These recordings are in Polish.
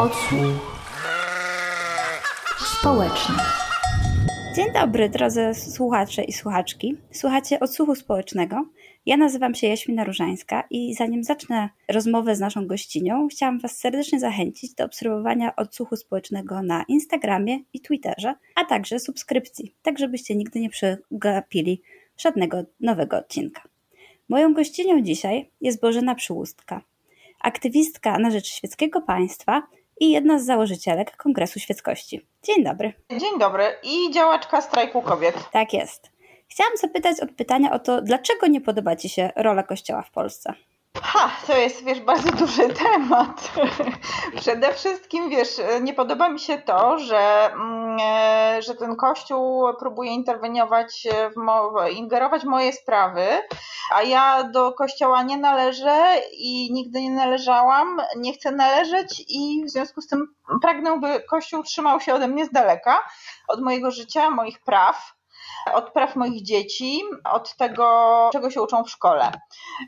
Odsłuch społeczny. Dzień dobry, drodzy słuchacze i słuchaczki. Słuchacie odsłuchu społecznego. Ja nazywam się Jaśmina Różańska i zanim zacznę rozmowę z naszą gościnią, chciałam Was serdecznie zachęcić do obserwowania odsłuchu społecznego na Instagramie i Twitterze, a także subskrypcji, tak żebyście nigdy nie przegapili żadnego nowego odcinka. Moją gościnią dzisiaj jest Bożena Przyłustka, aktywistka na rzecz świeckiego państwa i jedna z założycielek Kongresu Świeckości. Dzień dobry. Dzień dobry i działaczka strajku kobiet. Tak jest. Chciałam zapytać od pytania o to, dlaczego nie podoba Ci się rola Kościoła w Polsce? Ha, to jest, wiesz, bardzo duży temat. Przede wszystkim, wiesz, nie podoba mi się to, że, mm, e, że ten kościół próbuje interweniować, w mo- ingerować w moje sprawy, a ja do kościoła nie należę i nigdy nie należałam, nie chcę należeć i w związku z tym pragnę, by kościół trzymał się ode mnie z daleka, od mojego życia, moich praw od praw moich dzieci, od tego, czego się uczą w szkole.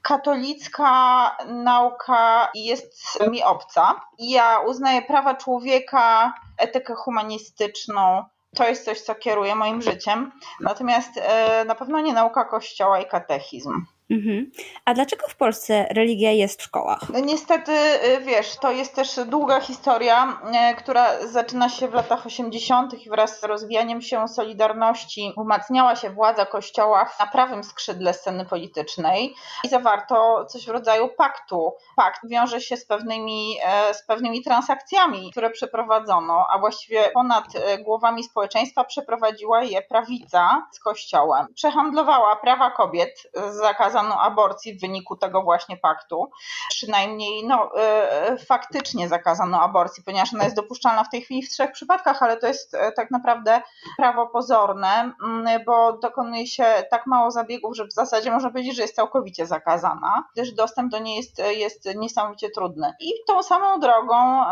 Katolicka nauka jest mi obca. Ja uznaję prawa człowieka, etykę humanistyczną. To jest coś, co kieruje moim życiem. Natomiast e, na pewno nie nauka kościoła i katechizm. Mhm. A dlaczego w Polsce religia jest w szkołach? No niestety, y, wiesz, to jest też długa historia, y, która zaczyna się w latach 80. i wraz z rozwijaniem się Solidarności umacniała się władza Kościoła na prawym skrzydle sceny politycznej i zawarto coś w rodzaju paktu. Pakt wiąże się z pewnymi, e, z pewnymi transakcjami, które przeprowadzono, a właściwie ponad e, głowami społeczeństwa przeprowadziła je prawica z Kościołem. Przehandlowała prawa kobiet, zakazano zakazano aborcji w wyniku tego właśnie paktu. Przynajmniej no, e, faktycznie zakazano aborcji, ponieważ ona jest dopuszczalna w tej chwili w trzech przypadkach, ale to jest e, tak naprawdę prawo pozorne, mm, bo dokonuje się tak mało zabiegów, że w zasadzie można powiedzieć, że jest całkowicie zakazana, gdyż dostęp do niej jest, jest niesamowicie trudny. I tą samą drogą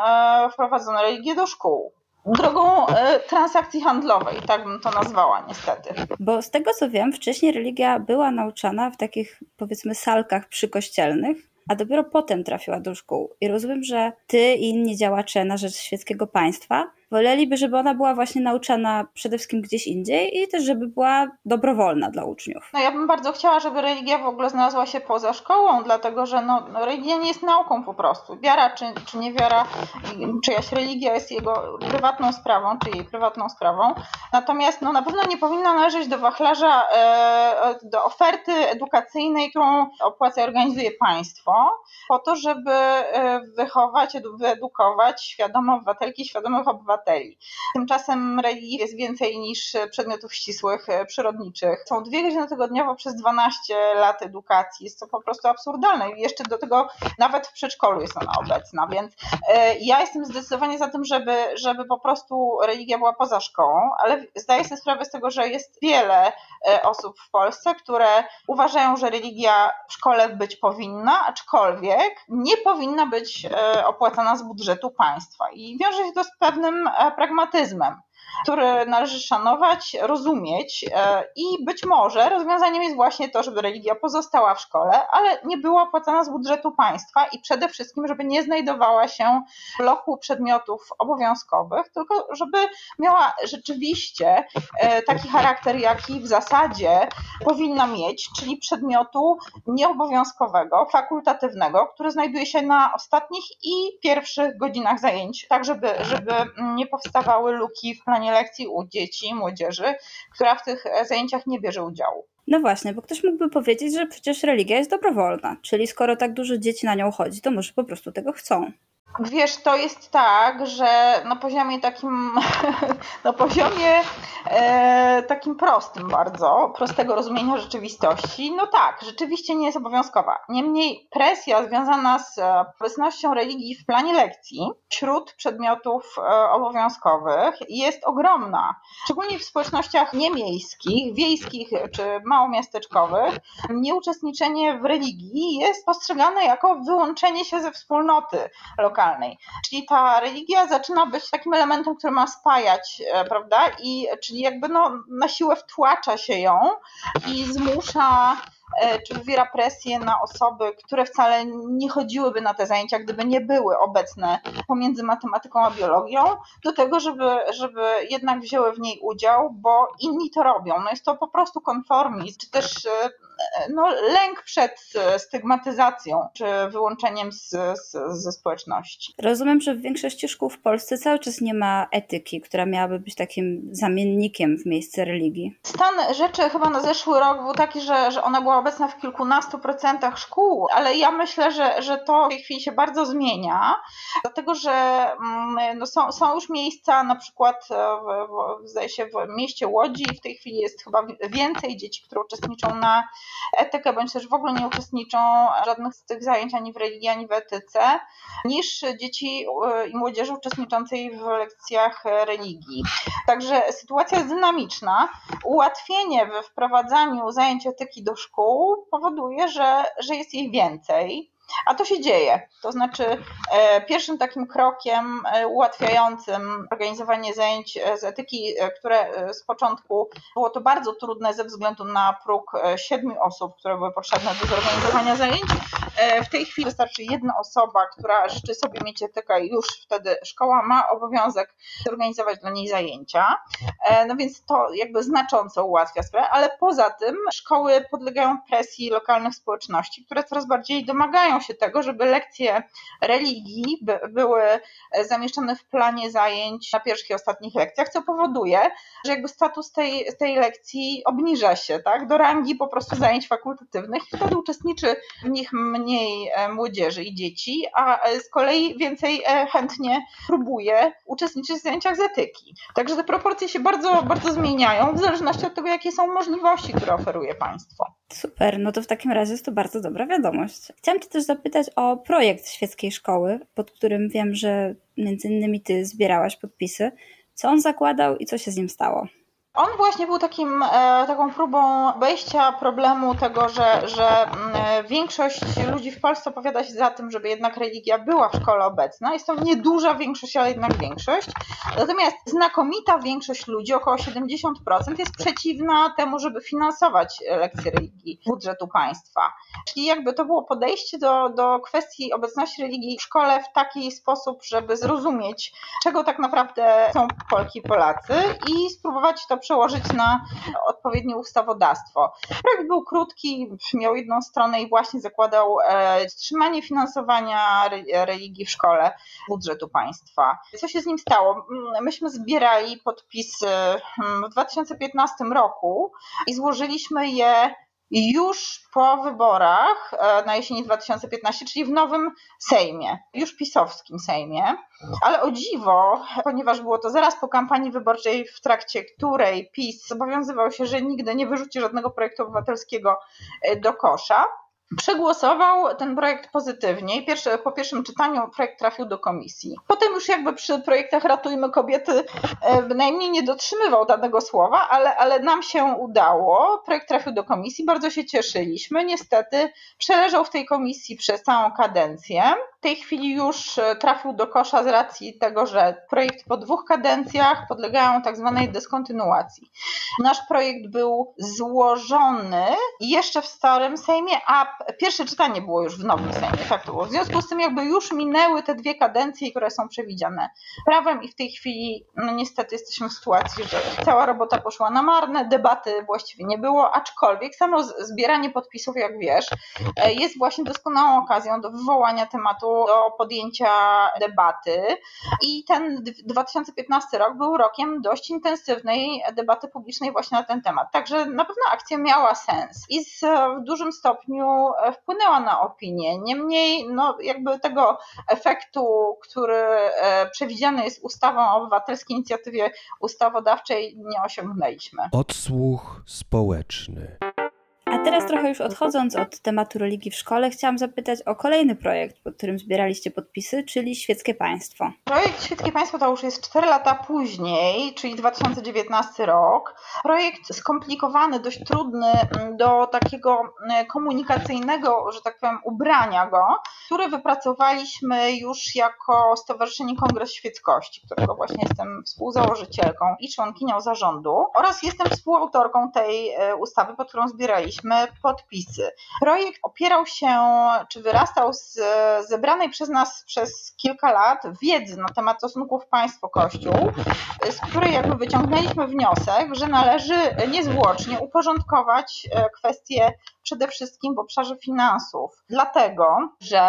wprowadzono religię do szkół drogą e, transakcji handlowej, tak bym to nazwała niestety. Bo z tego co wiem, wcześniej religia była nauczana w takich powiedzmy salkach przykościelnych, a dopiero potem trafiła do szkół. I rozumiem, że ty i inni działacze na rzecz świeckiego państwa woleliby, żeby ona była właśnie nauczana przede wszystkim gdzieś indziej i też, żeby była dobrowolna dla uczniów. No ja bym bardzo chciała, żeby religia w ogóle znalazła się poza szkołą, dlatego że no, no religia nie jest nauką po prostu. Wiara czy, czy nie wiara, czyjaś religia jest jego prywatną sprawą, czy jej prywatną sprawą. Natomiast no, na pewno nie powinna należeć do wachlarza, e, do oferty edukacyjnej, którą opłaca i organizuje państwo, po to, żeby e, wychować, wyedukować świadome obywatelki, świadomych obywateli obywateli. Tymczasem religii jest więcej niż przedmiotów ścisłych, e, przyrodniczych. Są dwie godziny tygodniowo przez 12 lat edukacji. Jest to po prostu absurdalne i jeszcze do tego nawet w przedszkolu jest ona obecna, więc e, ja jestem zdecydowanie za tym, żeby, żeby po prostu religia była poza szkołą, ale zdaję sobie sprawę z tego, że jest wiele e, osób w Polsce, które uważają, że religia w szkole być powinna, aczkolwiek nie powinna być opłacana z budżetu państwa. I wiąże się to z pewnym pragmatyzmem który należy szanować, rozumieć e, i być może rozwiązaniem jest właśnie to, żeby religia pozostała w szkole, ale nie była opłacana z budżetu państwa i przede wszystkim, żeby nie znajdowała się w bloku przedmiotów obowiązkowych, tylko żeby miała rzeczywiście e, taki charakter, jaki w zasadzie powinna mieć, czyli przedmiotu nieobowiązkowego, fakultatywnego, który znajduje się na ostatnich i pierwszych godzinach zajęć, tak żeby, żeby nie powstawały luki w planie lekcji u dzieci młodzieży, która w tych e, zajęciach nie bierze udziału. No właśnie, bo ktoś mógłby powiedzieć, że przecież religia jest dobrowolna, czyli skoro tak dużo dzieci na nią chodzi, to może po prostu tego chcą. Wiesz, to jest tak, że na poziomie takim, na poziomie e, takim prostym bardzo, prostego rozumienia rzeczywistości, no tak, rzeczywiście nie jest obowiązkowa. Niemniej presja związana z obecnością religii w planie lekcji wśród przedmiotów e, obowiązkowych jest ogromna. Szczególnie w społecznościach niemiejskich, wiejskich czy małomiasteczkowych, nieuczestniczenie w religii jest postrzegane jako wyłączenie się ze wspólnoty lokalnej lokalnej. Czyli ta religia zaczyna być takim elementem, który ma spajać, e, prawda? I czyli jakby no, na siłę wtłacza się ją i zmusza e, czy wywiera presję na osoby, które wcale nie chodziłyby na te zajęcia, gdyby nie były obecne pomiędzy matematyką a biologią, do tego, żeby, żeby jednak wzięły w niej udział, bo inni to robią. No jest to po prostu konformizm, czy też e, no, lęk przed stygmatyzacją, czy wyłączeniem z, z, ze społeczności. Rozumiem, że w większości szkół w Polsce cały czas nie ma etyki, która miałaby być takim zamiennikiem w miejsce religii. Stan rzeczy chyba na zeszły rok był taki, że, że ona była obecna w kilkunastu procentach szkół, ale ja myślę, że, że to w tej chwili się bardzo zmienia, dlatego że mm, no, są, są już miejsca, na przykład w, w, zdaje się w mieście Łodzi w tej chwili jest chyba więcej dzieci, które uczestniczą na etykę, bądź też w ogóle nie uczestniczą w żadnych z tych zajęć ani w religii, ani w etyce, niż dzieci e, i młodzieży uczestniczącej w lekcjach religii. Także sytuacja jest dynamiczna. Ułatwienie we wprowadzaniu zajęć etyki do szkół powoduje, że, że jest ich więcej. A to się dzieje. To znaczy, e, pierwszym takim krokiem e, ułatwiającym organizowanie zajęć e, z etyki, które z początku było to bardzo trudne ze względu na próg siedmiu osób, które były potrzebne do zorganizowania zajęć. W tej chwili wystarczy jedna osoba, która życzy sobie mieć etykę i już wtedy szkoła ma obowiązek zorganizować dla niej zajęcia. No więc to jakby znacząco ułatwia sprawę, ale poza tym szkoły podlegają presji lokalnych społeczności, które coraz bardziej domagają się tego, żeby lekcje religii by, były zamieszczone w planie zajęć na pierwszych i ostatnich lekcjach, co powoduje, że jakby status tej, tej lekcji obniża się tak, do rangi po prostu zajęć fakultatywnych i wtedy uczestniczy w nich mniej e, młodzieży i dzieci, a e, z kolei więcej e, chętnie próbuje uczestniczyć w zajęciach z etyki. Także te proporcje się bardzo, bardzo zmieniają w zależności od tego, jakie są możliwości, które oferuje państwo. Super, no to w takim razie jest to bardzo dobra wiadomość. Chciałam Cię też zapytać o projekt świeckiej szkoły, pod którym wiem, że między innymi Ty zbierałaś podpisy. Co on zakładał i co się z nim stało? On właśnie był takim, e, taką próbą obejścia problemu tego, że, że mm, większość ludzi w Polsce opowiada się za tym, żeby jednak religia była w szkole obecna. Jest to nieduża większość, ale jednak większość. Natomiast znakomita większość ludzi, około 70%, jest przeciwna temu, żeby finansować lekcje religii budżetu państwa. Czyli jakby to było podejście do, do kwestii obecności religii w szkole w taki sposób, żeby zrozumieć, czego tak naprawdę są Polki i Polacy i spróbować to przełożyć na odpowiednie ustawodawstwo. Projekt był krótki, miał jedną stronę i właśnie zakładał e, wstrzymanie finansowania religii w szkole budżetu państwa. Co się z nim stało? Mm, myśmy zbierali podpisy mm, w 2015 roku i złożyliśmy je już po wyborach e, na jesieni 2015, czyli w nowym Sejmie, już pisowskim Sejmie. Ale o dziwo, ponieważ było to zaraz po kampanii wyborczej, w trakcie której PiS zobowiązywał się, że nigdy nie wyrzuci żadnego projektu obywatelskiego e, do kosza, przegłosował ten projekt pozytywnie i pierwszy, po pierwszym czytaniu projekt trafił do komisji. Potem już jakby przy projektach Ratujmy Kobiety e, bynajmniej nie dotrzymywał danego słowa, ale, ale nam się udało. Projekt trafił do komisji, bardzo się cieszyliśmy. Niestety przeleżał w tej komisji przez całą kadencję. Tej chwili już e, trafił do kosza z racji tego, że projekt po dwóch kadencjach podlegają tak zwanej dyskontynuacji. Nasz projekt był złożony jeszcze w starym Sejmie, a pierwsze czytanie było już w nowym Sejmie, tak to było. W związku z tym jakby już minęły te dwie kadencje, które są przewidziane prawem i w tej chwili no niestety jesteśmy w sytuacji, że cała robota poszła na marne, debaty właściwie nie było, aczkolwiek samo zbieranie podpisów, jak wiesz, e, jest właśnie doskonałą okazją do wywołania tematu, do podjęcia debaty i ten 2015 rok był rokiem dość intensywnej debaty publicznej właśnie na ten temat. Także na pewno akcja miała sens i z, w dużym stopniu wpłynęła na opinię. Niemniej, no, jakby tego efektu, który e, przewidziany jest ustawą o obywatelskiej inicjatywie ustawodawczej, nie osiągnęliśmy. Odsłuch społeczny. Teraz trochę już odchodząc od tematu religii w szkole, chciałam zapytać o kolejny projekt, pod którym zbieraliście podpisy, czyli Świeckie Państwo. Projekt Świeckie Państwo to już jest 4 lata później, czyli 2019 rok. Projekt skomplikowany, dość trudny mm, do takiego mm, komunikacyjnego, że tak powiem, ubrania go, który wypracowaliśmy już jako Stowarzyszenie Kongres Świeckości, którego właśnie jestem współzałożycielką i członkinią zarządu oraz jestem współautorką tej e, ustawy, pod którą zbieraliśmy podpisy. Projekt opierał się, czy wyrastał z zebranej przez nas przez kilka lat wiedzy na temat stosunków państwo-kościół, z której jakby wyciągnęliśmy wniosek, że należy niezwłocznie uporządkować e, kwestie przede wszystkim w obszarze finansów. Dlatego, że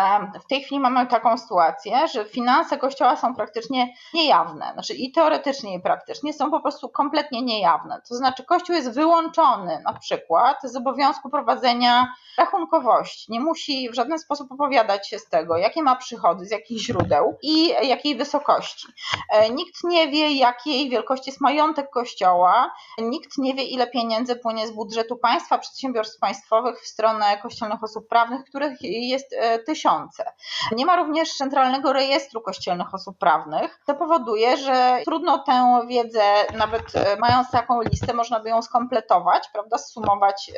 w tej chwili mamy taką sytuację, że finanse Kościoła są praktycznie niejawne. Znaczy i teoretycznie, i praktycznie są po prostu kompletnie niejawne. To znaczy Kościół jest wyłączony na przykład z prowadzenia rachunkowości. Nie musi w żaden sposób opowiadać się z tego, jakie ma przychody, z jakich źródeł i jakiej wysokości. E, nikt nie wie, jakiej wielkości jest majątek Kościoła, nikt nie wie, ile pieniędzy płynie z budżetu państwa, przedsiębiorstw państwowych w stronę kościelnych osób prawnych, których jest e, tysiące. Nie ma również centralnego rejestru kościelnych osób prawnych. To powoduje, że trudno tę wiedzę, nawet e, mając taką listę, można by ją skompletować, prawda, zsumować,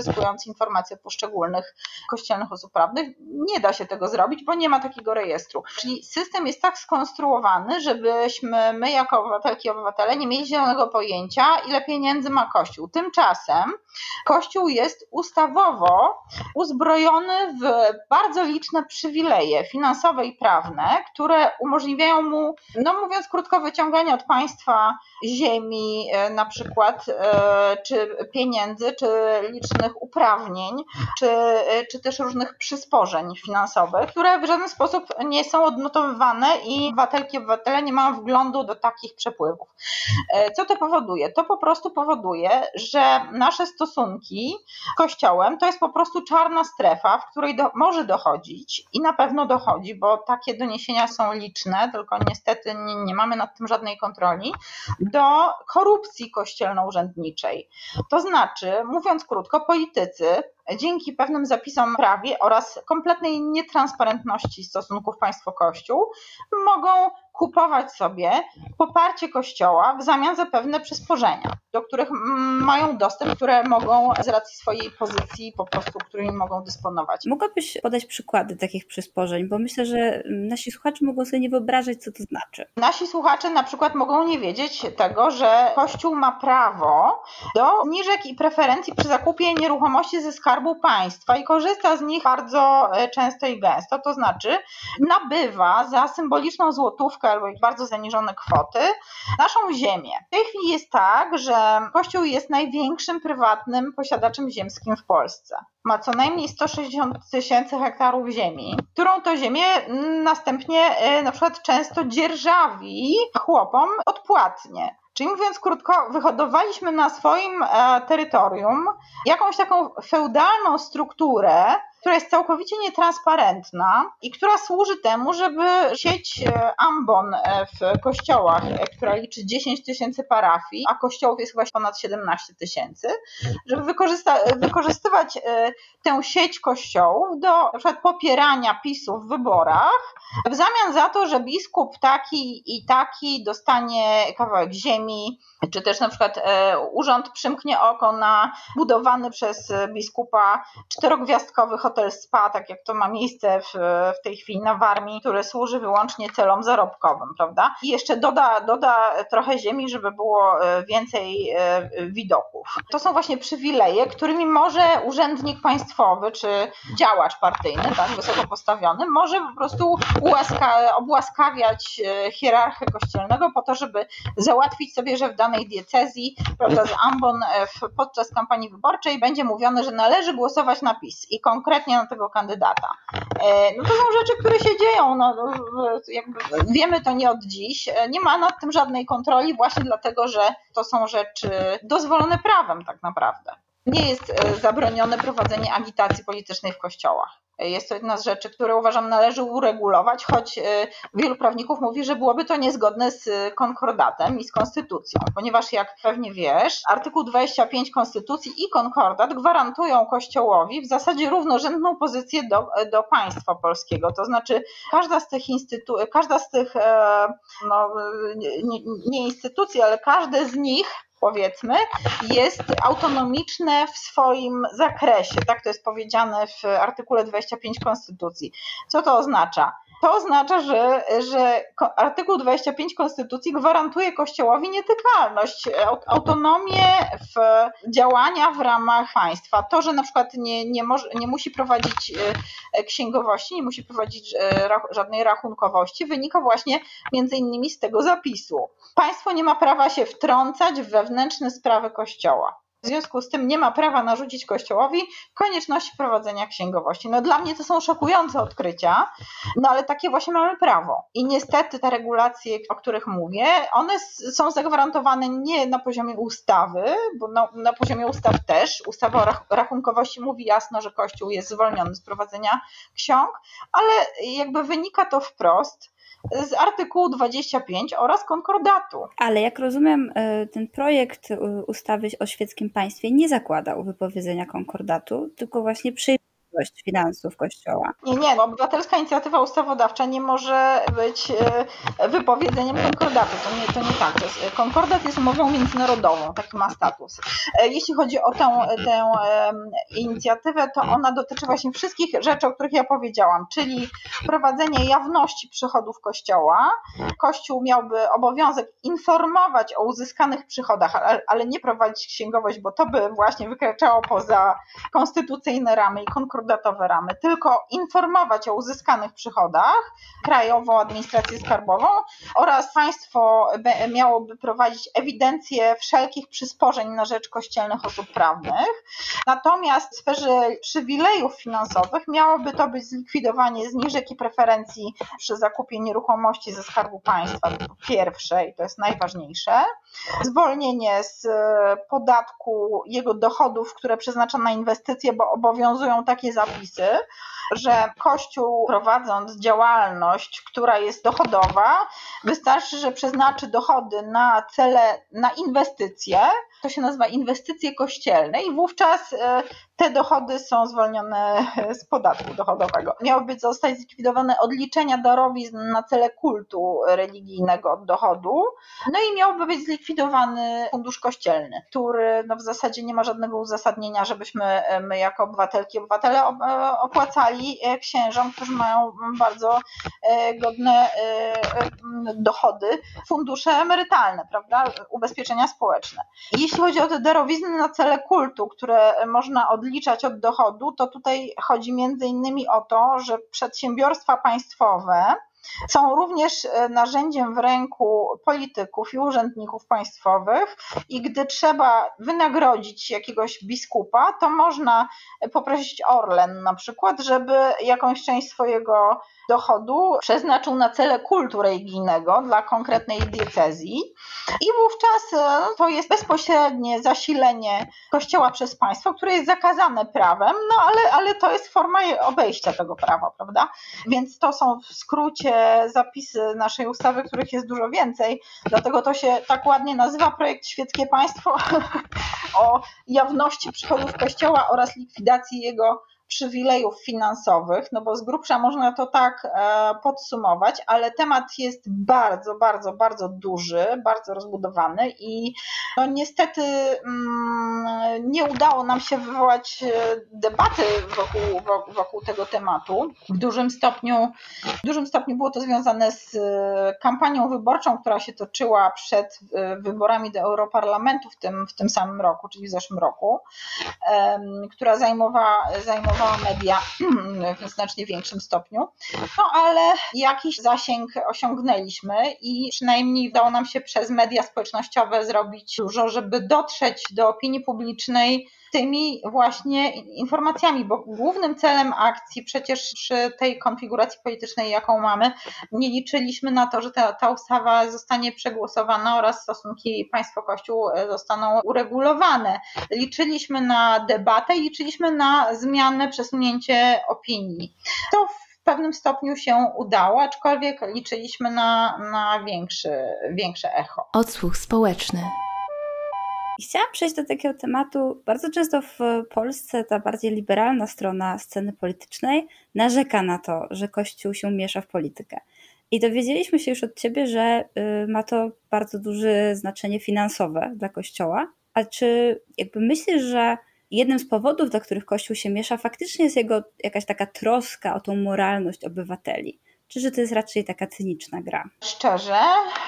uzyskując informacje o poszczególnych kościelnych osób prawnych. Nie da się tego zrobić, bo nie ma takiego rejestru. Czyli system jest tak skonstruowany, żebyśmy my jako obywatelki i obywatele nie mieli zielonego pojęcia, ile pieniędzy ma Kościół. Tymczasem Kościół jest ustawowo uzbrojony w bardzo liczne przywileje finansowe i prawne, które umożliwiają mu, no mówiąc krótko, wyciąganie od państwa ziemi e, na przykład, e, czy pieniędzy, czy licznych uprawnień, czy, e, czy też różnych przysporzeń finansowych, które w żaden sposób nie są odnotowywane i obywatelki obywatele nie mają wglądu do takich przepływów. Co to powoduje? To po prostu powoduje, że nasze stosunki z Kościołem to jest po prostu czarna strefa, w której do, może dochodzić i na pewno dochodzi, bo takie doniesienia są liczne, tylko niestety nie, nie mamy nad tym żadnej kontroli, do korupcji kościelno-urzędniczej. To znaczy, mówiąc krótko, politycy dzięki pewnym zapisom prawie oraz kompletnej nietransparentności stosunków państwo-kościół mogą kupować sobie poparcie Kościoła w zamian za pewne przysporzenia, do których mają dostęp, które mogą z racji swojej pozycji po prostu, którymi mogą dysponować. Mogłabyś podać przykłady takich przysporzeń, bo myślę, że nasi słuchacze mogą sobie nie wyobrażać, co to znaczy. Nasi słuchacze na przykład mogą nie wiedzieć tego, że Kościół ma prawo do zniżek i preferencji przy zakupie nieruchomości ze skarbu państwa i korzysta z nich bardzo e, często i gęsto, to znaczy nabywa za symboliczną złotówkę albo bardzo zaniżone kwoty naszą ziemię. W tej chwili jest tak, że Kościół jest największym prywatnym posiadaczem ziemskim w Polsce. Ma co najmniej 160 tysięcy hektarów ziemi, którą to ziemię następnie e, na przykład często dzierżawi chłopom odpłatnie. Czyli mówiąc krótko, wyhodowaliśmy na swoim e, terytorium jakąś taką feudalną strukturę, która jest całkowicie nietransparentna i która służy temu, żeby sieć e, ambon e, w kościołach, e, która liczy 10 tysięcy parafii, a kościołów jest chyba ponad 17 tysięcy, żeby wykorzystywać tę sieć kościołów do na przykład popierania PiSu w wyborach, w zamian za to, że biskup taki i taki dostanie kawałek ziemi, czy też na przykład urząd przymknie oko na budowany przez biskupa czterogwiazdkowy hotel spa, tak jak to ma miejsce w, w tej chwili na Warmii, który służy wyłącznie celom zarobkowym, prawda? I jeszcze doda, doda trochę ziemi, żeby było e, więcej e, widoków. To są właśnie przywileje, którymi może urzędnik państwowy czy działacz partyjny, tak, wysoko postawiony, może po prostu ułaska, obłaskawiać e, hierarchię kościelnego po to, żeby załatwić sobie, że w danej diecezji, prawda, z ambon podczas kampanii wyborczej będzie mówione, że należy głosować na PiS i konkretnie konkretnie na tego kandydata. E, no to są rzeczy, które się dzieją. No, wiemy to nie od dziś. E, nie ma nad tym żadnej kontroli, właśnie dlatego, że to są rzeczy dozwolone prawem tak naprawdę. Nie jest e, zabronione prowadzenie agitacji politycznej w kościołach. Jest to jedna z rzeczy, które uważam należy uregulować, choć e, wielu prawników mówi, że byłoby to niezgodne z konkordatem i z konstytucją, ponieważ jak pewnie wiesz, artykuł 25 konstytucji i konkordat gwarantują Kościołowi w zasadzie równorzędną pozycję do, do państwa polskiego. To znaczy każda z tych instytucji, każda z tych e, no, nie, nie instytucji, ale każde z nich powiedzmy, jest autonomiczne w swoim zakresie. Tak to jest powiedziane w artykule 25 Konstytucji. Co to oznacza? To oznacza, że, że artykuł 25 Konstytucji gwarantuje Kościołowi nietykalność, autonomię w działania w ramach państwa. To, że na przykład nie, nie, może, nie musi prowadzić e, księgowości, nie musi prowadzić e, żadnej rachunkowości, wynika właśnie między innymi z tego zapisu. Państwo nie ma prawa się wtrącać w wewnętrzne sprawy Kościoła. W związku z tym nie ma prawa narzucić Kościołowi konieczności prowadzenia księgowości. No dla mnie to są szokujące odkrycia, no ale takie właśnie mamy prawo. I niestety te regulacje, o których mówię, one są zagwarantowane nie na poziomie ustawy, bo na, na poziomie ustaw też. Ustawa o rachunkowości mówi jasno, że Kościół jest zwolniony z prowadzenia ksiąg, ale jakby wynika to wprost z artykułu 25 oraz konkordatu. Ale jak rozumiem, e, ten projekt e, ustawy o świeckim państwie nie zakładał wypowiedzenia konkordatu, tylko właśnie przyjmował finansów Kościoła. Nie, nie, no, obywatelska inicjatywa ustawodawcza nie może być e, wypowiedzeniem konkordatu. To nie, to nie tak. To jest, konkordat jest umową międzynarodową, taki ma status. E, jeśli chodzi o tę, tę inicjatywę, to ona dotyczy właśnie wszystkich rzeczy, o których ja powiedziałam, czyli prowadzenie jawności przychodów Kościoła. Kościół miałby obowiązek informować o uzyskanych przychodach, ale, ale nie prowadzić księgowość, bo to by właśnie wykraczało poza konstytucyjne ramy i konkordat datowe ramy, tylko informować o uzyskanych przychodach Krajową Administrację Skarbową oraz państwo miałoby prowadzić ewidencję wszelkich przysporzeń na rzecz kościelnych osób prawnych. Natomiast w sferze przywilejów finansowych miałoby to być zlikwidowanie zniżek i preferencji przy zakupie nieruchomości ze Skarbu Państwa, pierwsze i to jest najważniejsze. Zwolnienie z podatku jego dochodów, które przeznacza na inwestycje, bo obowiązują takie zapisy, że Kościół prowadząc działalność, która jest dochodowa, wystarczy, że przeznaczy dochody na cele, na inwestycje, to się nazywa inwestycje kościelne i wówczas e, te dochody są zwolnione z podatku dochodowego. Miałyby zostać zlikwidowane odliczenia darowizn na cele kultu religijnego od dochodu, no i miałby być zlikwidowany fundusz kościelny, który no w zasadzie nie ma żadnego uzasadnienia, żebyśmy e, my jako obywatelki, obywatele e, opłacali księżom, którzy mają bardzo godne dochody, fundusze emerytalne, prawda, ubezpieczenia społeczne. Jeśli chodzi o te darowizny na cele kultu, które można odliczać od dochodu, to tutaj chodzi między innymi o to, że przedsiębiorstwa państwowe są również e, narzędziem w ręku polityków i urzędników państwowych i gdy trzeba wynagrodzić jakiegoś biskupa, to można poprosić Orlen na przykład, żeby jakąś część swojego dochodu przeznaczył na cele kultu religijnego dla konkretnej diecezji i wówczas e, to jest bezpośrednie zasilenie kościoła przez państwo, które jest zakazane prawem, no ale, ale to jest forma obejścia tego prawa, prawda? Więc to są w skrócie zapisy naszej ustawy, których jest dużo więcej, dlatego to się tak ładnie nazywa projekt Świeckie Państwo. O jawności przychodów kościoła oraz likwidacji jego przywilejów finansowych, no bo z grubsza można to tak e, podsumować, ale temat jest bardzo, bardzo, bardzo duży, bardzo rozbudowany i no niestety mm, nie udało nam się wywołać e, debaty wokół, wokół tego tematu. W dużym stopniu, w dużym stopniu było to związane z e, kampanią wyborczą, która się toczyła przed wyborami do Europarlamentu w tym, w tym samym roku, czyli w zeszłym roku, która zajmowała, zajmowała media w znacznie większym stopniu. No ale jakiś zasięg osiągnęliśmy i przynajmniej udało nam się przez media społecznościowe zrobić dużo, żeby dotrzeć do opinii publicznej tymi właśnie informacjami, bo głównym celem akcji przecież przy tej konfiguracji politycznej, jaką mamy, nie liczyliśmy na to, że ta, ta ustawa zostanie przegłosowana oraz stosunki państwo-kościół zostaną uregulowane. Liczyliśmy na debatę i liczyliśmy na zmianę, przesunięcie opinii. To w pewnym stopniu się udało, aczkolwiek liczyliśmy na, na większy, większe echo. Odsłuch społeczny. I chciałam przejść do takiego tematu. Bardzo często w Polsce ta bardziej liberalna strona sceny politycznej narzeka na to, że Kościół się miesza w politykę. I dowiedzieliśmy się już od ciebie, że y, ma to bardzo duże znaczenie finansowe dla Kościoła. A czy jakby myślisz, że jednym z powodów, dla których Kościół się miesza, faktycznie jest jego jakaś taka troska o tą moralność obywateli? Czy że to jest raczej taka cyniczna gra? Szczerze,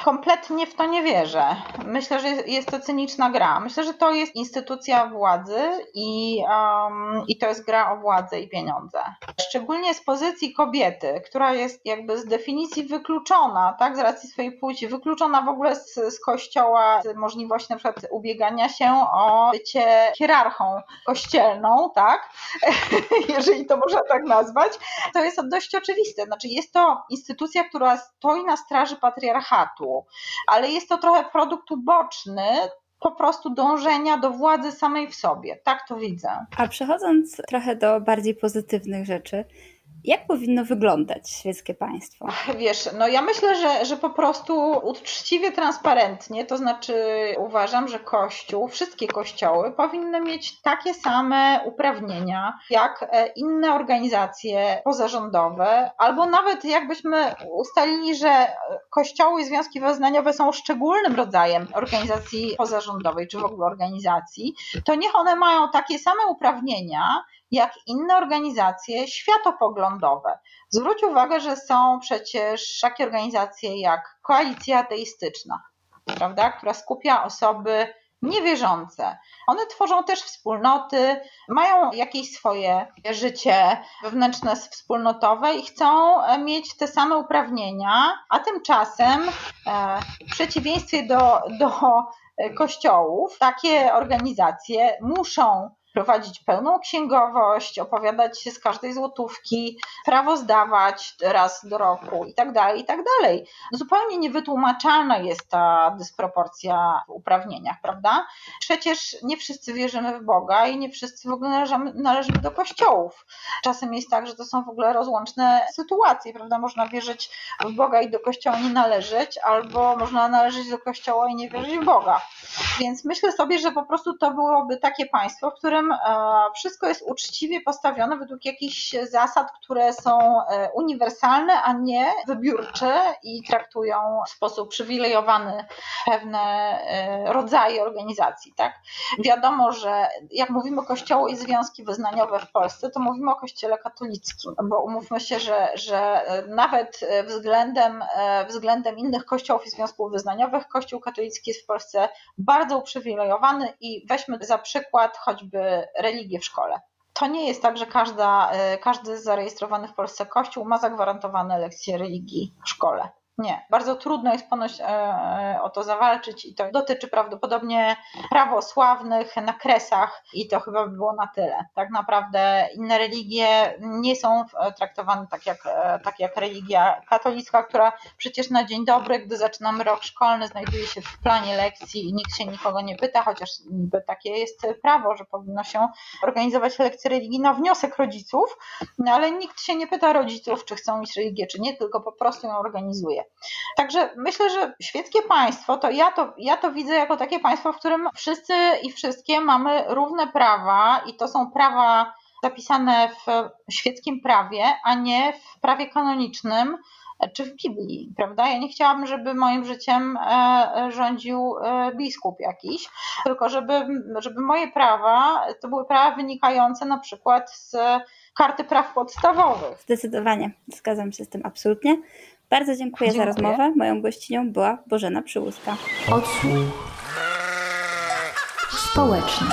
kompletnie w to nie wierzę. Myślę, że jest to cyniczna gra. Myślę, że to jest instytucja władzy i, um, i to jest gra o władzę i pieniądze. Szczególnie z pozycji kobiety, która jest jakby z definicji wykluczona, tak, z racji swojej płci, wykluczona w ogóle z, z kościoła, z możliwości na przykład ubiegania się o bycie hierarchą kościelną, tak, jeżeli to można tak nazwać, to jest dość oczywiste. Znaczy jest to instytucja, która stoi na straży patriarchatu, ale jest to trochę produkt uboczny po prostu dążenia do władzy samej w sobie. Tak to widzę. A przechodząc trochę do bardziej pozytywnych rzeczy, jak powinno wyglądać świeckie państwo? Wiesz, no ja myślę, że, że po prostu uczciwie, transparentnie, to znaczy uważam, że Kościół, wszystkie kościoły powinny mieć takie same uprawnienia jak e, inne organizacje pozarządowe, albo nawet jakbyśmy ustalili, że kościoły i związki wyznaniowe są szczególnym rodzajem organizacji pozarządowej, czy w ogóle organizacji, to niech one mają takie same uprawnienia, jak inne organizacje światopoglądowe. Zwróć uwagę, że są przecież takie organizacje jak Koalicja Ateistyczna, prawda, która skupia osoby niewierzące. One tworzą też wspólnoty, mają jakieś swoje życie wewnętrzne, wspólnotowe i chcą mieć te same uprawnienia, a tymczasem e, w przeciwieństwie do, do kościołów, takie organizacje muszą prowadzić pełną księgowość, opowiadać się z każdej złotówki, prawo zdawać raz do roku i tak dalej, i tak dalej. Zupełnie niewytłumaczalna jest ta dysproporcja w uprawnieniach, prawda? Przecież nie wszyscy wierzymy w Boga i nie wszyscy w ogóle należymy, do kościołów. Czasem jest tak, że to są w ogóle rozłączne sytuacje, prawda? Można wierzyć w Boga i do kościoła nie należeć, albo można należeć do kościoła i nie wierzyć w Boga. Więc myślę sobie, że po prostu to byłoby takie państwo, w którym e, wszystko jest uczciwie postawione według jakichś zasad, które są e, uniwersalne, a nie wybiórcze i traktują w sposób przywilejowany pewne e, rodzaje organizacji. Tak? Wiadomo, że jak mówimy o kościoły i związki wyznaniowe w Polsce, to mówimy o kościele katolickim, bo umówmy się, że, że nawet względem, względem innych kościołów i związków wyznaniowych, kościół katolicki jest w Polsce bardzo uprzywilejowany i weźmy za przykład choćby religię w szkole. To nie jest tak, że każda, e, każdy zarejestrowany w Polsce kościół ma zagwarantowane lekcje religii w szkole. Nie, bardzo trudno jest ponoć e, e, o to zawalczyć i to dotyczy prawdopodobnie prawosławnych na kresach i to chyba by było na tyle. Tak naprawdę inne religie nie są traktowane tak jak, e, tak jak religia katolicka, która przecież na dzień dobry, gdy zaczynamy rok szkolny, znajduje się w planie lekcji i nikt się nikogo nie pyta, chociaż niby takie jest prawo, że powinno się organizować lekcje religii na wniosek rodziców, no ale nikt się nie pyta rodziców, czy chcą mieć religię, czy nie, tylko po prostu ją organizuje. Także myślę, że świeckie państwo, to ja to, ja to widzę jako takie państwo, w którym wszyscy i wszystkie mamy równe prawa i to są prawa zapisane w świeckim prawie, a nie w prawie kanonicznym czy w Biblii, prawda? Ja nie chciałabym, żeby moim życiem e, rządził e, biskup jakiś, tylko żeby, żeby moje prawa to były prawa wynikające na przykład z karty praw podstawowych. Zdecydowanie, zgadzam się z tym absolutnie. Bardzo dziękuję, dziękuję. za rozmowę. Moją gościnią była Bożena Przyłuska. Odsłuch społeczny.